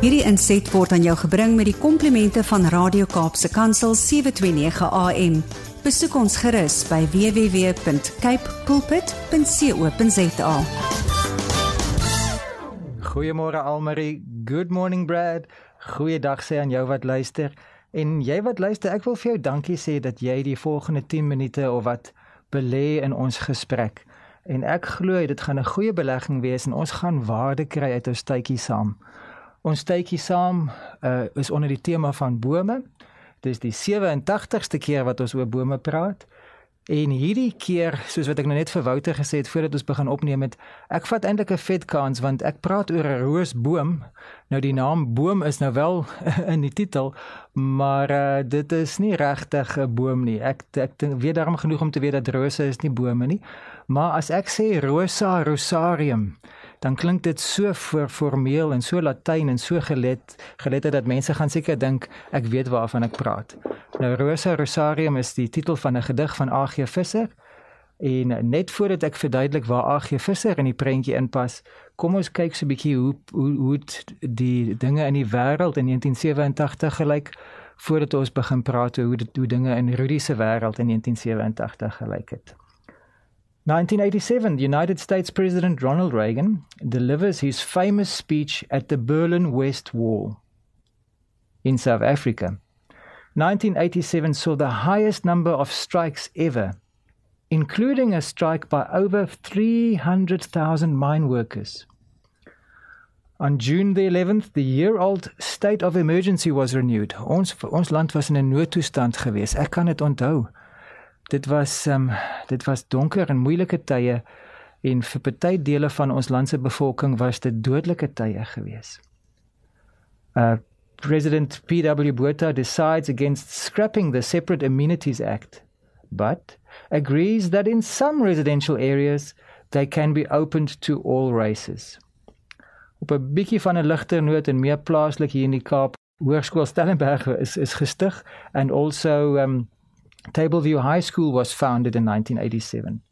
Hierdie inset word aan jou gebring met die komplimente van Radio Kaapse Kansel 729 AM. Besoek ons gerus by www.cape pulpit.co.za. Goeiemôre Almarie, good morning Brad. Goeiedag sê aan jou wat luister. En jy wat luister, ek wil vir jou dankie sê dat jy die volgende 10 minute of wat belê in ons gesprek. En ek glo dit gaan 'n goeie belegging wees en ons gaan waarde kry uit ons tydjie saam. Ons tydjie saam uh, is onder die tema van bome. Dis die 87ste keer wat ons oor bome praat. En hierdie keer, soos wat ek nou net vir Wouter gesê het voordat ons begin opneem het, ek vat eintlik 'n vet kans want ek praat oor 'n roosboom. Nou die naam boom is nou wel in die titel, maar uh, dit is nie regtig 'n boom nie. Ek ek weet daarom genoeg om te weet dat rose is nie bome nie. Maar as ek sê Rosa rosarium, dan klink dit so voor formeel en so latyn en so gelet gelet dat mense gaan seker dink ek weet waarvan ek praat. Nou Rosa Rosarium is die titel van 'n gedig van A.G. Visser. En net voordat ek verduidelik waar A.G. Visser in die prentjie inpas, kom ons kyk so 'n bietjie hoe hoe hoe die dinge in die wêreld in 1987 gelyk voordat ons begin praat oor hoe dit hoe dinge in Rudy se wêreld in 1987 gelyk het. 1987, the United States President Ronald Reagan delivers his famous speech at the Berlin West Wall in South Africa. 1987 saw the highest number of strikes ever, including a strike by over 300,000 mine workers. On June the 11th, the year-old state of emergency was renewed. Ons ons land was in 'n noodtoestand geweest. Ek kan dit onthou. Dit was um, dit was donker en moeilike tye en vir party dele van ons land se bevolking was dit dodelike tye gewees. Uh President PW Botha decides against scrapping the Separate Amenities Act, but agrees that in some residential areas they can be opened to all races. Op 'n bietjie van 'n ligter noot en meer plaaslik hier in die Kaap, Hoërskool Stellenberg is is gestig and also um Tableview High School was founded in 1987.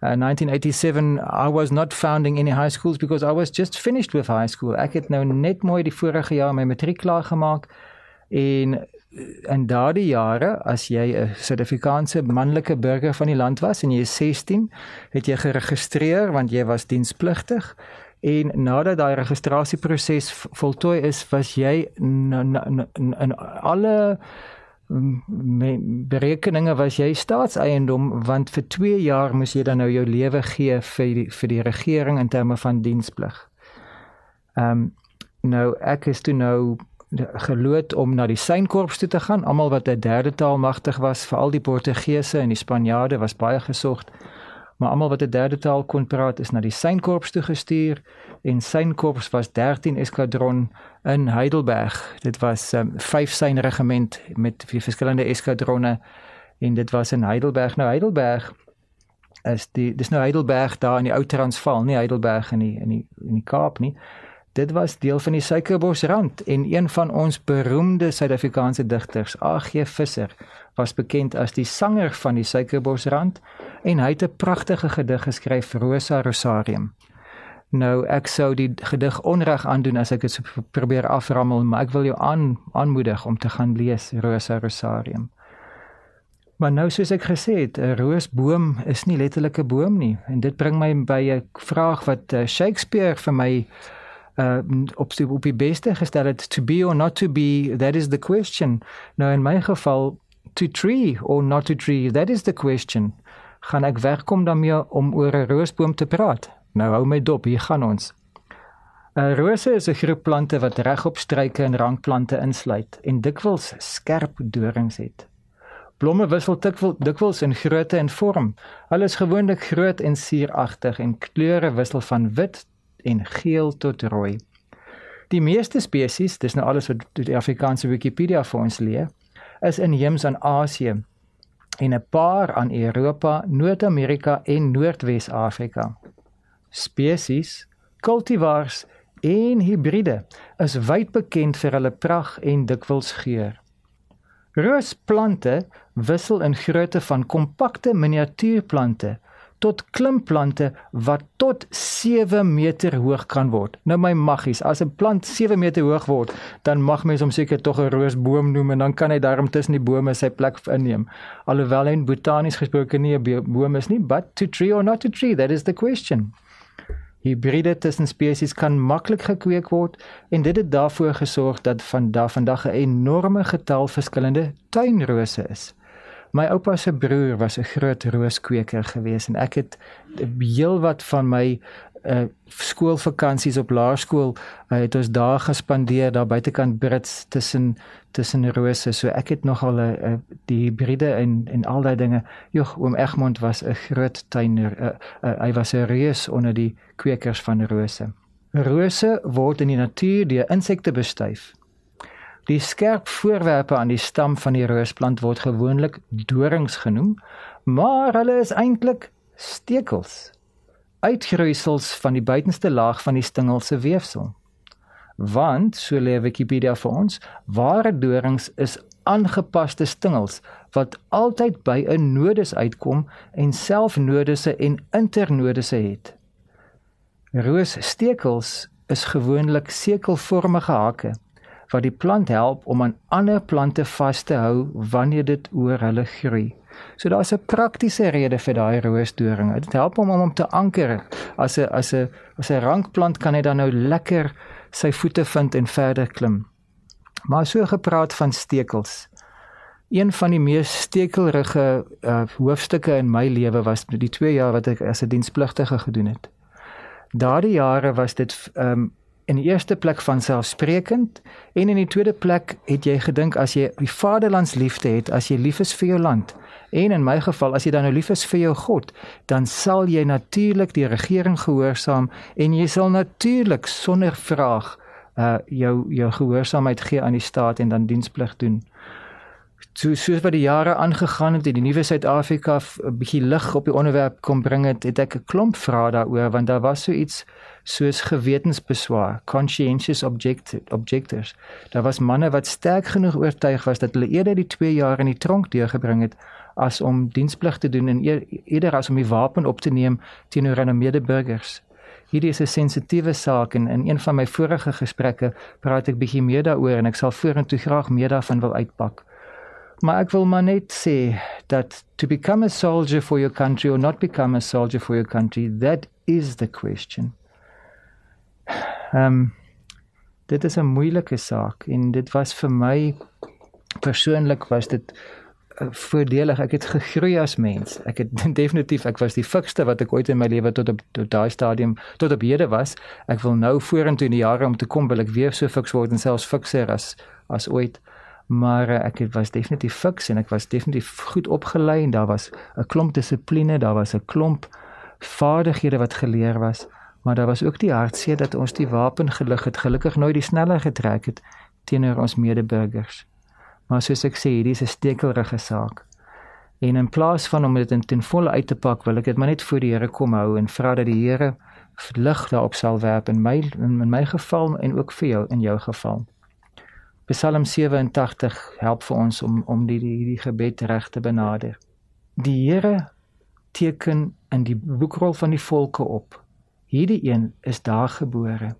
Uh, 1987 I was not founding any high schools because I was just finished with high school. Ek het nou net mooi die vorige jaar my matriek klaar gemaak en in daardie jare as jy 'n Suid-Afrikaanse manlike burger van die land was en jy is 16, het jy geregistreer want jy was dienspligtig en nadat daai registrasieproses voltooi is, was jy in alle berekeninge was jy staatseiendom want vir 2 jaar moes jy dan nou jou lewe gee vir die, vir die regering in terme van diensplig. Ehm um, nou ek is toe nou geloot om na die synkorps toe te gaan. Almal wat 'n derde taal magtig was, veral die Portugese en die Spanjaarde was baie gesocht. Maar almal wat 'n derde taal kon praat is na die synkorps toe gestuur en synkorps was 13 eskadron in Heidelberg. Dit was um, vyf syn regiment met vier verskillende eskadronne en dit was in Heidelberg. Nou Heidelberg is die dis nou Heidelberg daar in die ou Transvaal, nie Heidelberg in die in die in die Kaap nie. Dit was deel van die Suikerbosrand en een van ons beroemde Suid-Afrikaanse digters, A.G. Visser, was bekend as die sanger van die Suikerbosrand en hy het 'n pragtige gedig geskryf, Rosa Rosarium. Nou ek sou die gedig onreg aandoen as ek dit so probeer aframmel, maar ek wil jou aan aanmoedig om te gaan lees Rosa Rosarium. Maar nou soos ek gesê het, 'n roosboom is nie letterlik 'n boom nie en dit bring my by 'n vraag wat uh, Shakespeare vir my uh op op die beste gestel het to be or not to be that is the question. Nou in my geval to tree or not to tree that is the question. Gaan ek wegkom daarmee om oor 'n roosboom te praat? Nou hou my dop, hier gaan ons. 'n uh, Rose is 'n groep plante wat regop struike en rankplante insluit en dikwels skerp dorings het. Blomme wissel dikwels in grootte en vorm. Hulle is gewoonlik groot en suuragtig en kleure wissel van wit en geel tot rooi. Die meeste spesies, dis nou alles wat die Afrikaanse Wikipedia vir ons leer, is inheems aan Asië en 'n paar aan Europa, Noord-Amerika en Noordwes-Afrika spesies, kultivars en hibride is wyd bekend vir hulle pragt en dikwels geur. Roosplante wissel in grootte van kompakte miniatuurplante tot klimplante wat tot 7 meter hoog kan word. Nou my maggies, as 'n plant 7 meter hoog word, dan mag mens hom seker tog 'n roosboom noem en dan kan hy daarom tussen die bome sy plek inneem. Alhoewel hy botanies gesproke nie 'n boom is nie, but to tree or not to tree, that is the question. Hybride tussen spesies kan maklik gekweek word en dit het daarvoor gesorg dat vandag vandag 'n enorme getal verskillende tuinrose is. My oupa se broer was 'n groot rooskweker gewees en ek het heelwat van my uh skoolvakansies op laerskool uh, het ons daar gespandeer daar buitekant Brits tussen tussen rose. So ek het nogal 'n uh, die hibride en en al daai dinge. Jog oom Egmond was 'n groot tuiner uh, uh, hy was 'n reus onder die kwekers van rose. Rose word in die natuur deur insekte bestuif Die skerp voorwerpe aan die stam van die roosplant word gewoonlik dorings genoem, maar hulle is eintlik stekels. Uitgroeisels van die buitenste laag van die stingel se weefsel. Want so lê Wikipedia vir ons, ware dorings is aangepaste stingels wat altyd by 'n nodus uitkom en self nodusse en internodusse het. Roosstekels is gewoonlik sekelvormige hake wat die plant help om aan ander plante vas te hou wanneer dit oor hulle groei. So daar's 'n praktiese rede vir daai roosdoring. Dit help hom om hom te anker. As 'n as 'n as 'n rankplant kan hy dan nou lekker sy voete vind en verder klim. Maar so gepraat van stekels. Een van die mees stekelrige uh, hoofstukke in my lewe was die 2 jaar wat ek as 'n dienspligtige gedoen het. Daardie jare was dit um, in die eerste plek van selfsprekend en in die tweede plek het jy gedink as jy die vaderlandsliefde het, as jy lief is vir jou land en in my geval as jy dan nou lief is vir jou God, dan sal jy natuurlik die regering gehoorsaam en jy sal natuurlik sonder vraag uh jou jou gehoorsaamheid gee aan die staat en dan diensplig doen. So soos wat die jare aangegaan het, het die nuwe Suid-Afrika 'n bietjie lig op die onderwerp kom bring het, het ek 'n klomp vrae daaroor want daar was so iets soos gewetensbeswaar, conscientious object objectors. Daar was manne wat sterk genoeg oortuig was dat hulle eerder die 2 jaar in die tronk deurgebring het as om diensplig te doen en eerder as om die wapen op te neem teenoor hulle medeburgers. Hierdie is 'n sensitiewe saak en in een van my vorige gesprekke praat ek bietjie meer daaroor en ek sal vorentoe graag meer daarvan wil uitpak. Maar ek wil maar net sê dat to become a soldier for your country or not become a soldier for your country, that is the question. Ehm um, dit is 'n moeilike saak en dit was vir my persoonlik was dit uh, voordelig. Ek het gegroei as mens. Ek het definitief ek was die fikste wat ek ooit in my lewe tot op tot daai stadium tot op hede was. Ek wil nou vorentoe in die jare om te kom wil ek weer so fiks word en selfs fikser as as ooit. Maar uh, ek het, was definitief fiks en ek was definitief goed opgelei en daar was 'n klomp dissipline, daar was 'n klomp vaardighede wat geleer was maar daar was ook die hartseer dat ons die wapen gelig het gelukkig nooit die sneller getrek het teenoor ons medeburgers. Maar soos ek sê, hierdie is 'n stekelrige saak. En in plaas van om dit in ten volle uit te pak, wil ek dit maar net voor die Here kom hou en vra dat die Here lig daarop sal werp in my in my geval en ook vir jou in jou geval. Psalm 87 help vir ons om om die die, die gebed reg te benader. Die Here teken in die boekrol van die volke op Hierdie een is daar gebore.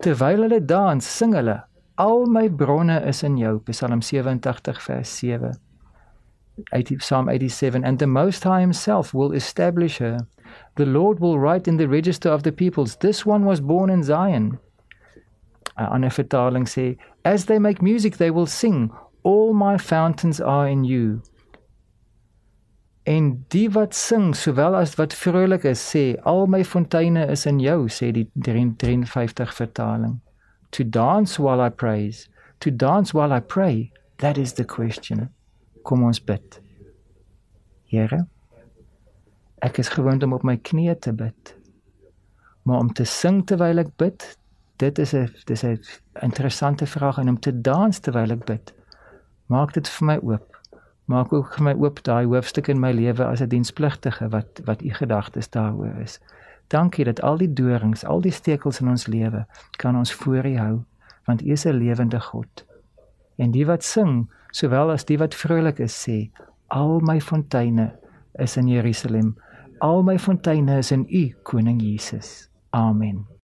Terwyl hulle dans, sing hulle: Al my bronne is in jou. Psalm 87 vers 7. 80 Psalm 87 and the most high himself will establish her. The Lord will write in the register of the peoples, this one was born in Zion. 'n Ander vertaling sê, as they make music they will sing, all my fountains are in you. En die wat sing sowel as wat vrolik is sê al my fonteine is in jou sê die 53 vertaling. To dance while I praise, to dance while I pray, that is the question. Kom ons bid. Here, ek is gewoond om op my knieë te bid. Maar om te sing terwyl ek bid, dit is 'n dis 'n interessante vraag en om te dans terwyl ek bid. Maak dit vir my oop maak ook vir my oop daai hoofstuk in my lewe as 'n dienspligtige wat wat u gedagtes daaroor is. Dankie dat al die dorings, al die stekels in ons lewe kan ons voor u hou, want u is 'n lewende God. En die wat sing, sowel as die wat vrolik is, sê: Al my fonteine is in Jerusalem. Al my fonteine is in U, koning Jesus. Amen.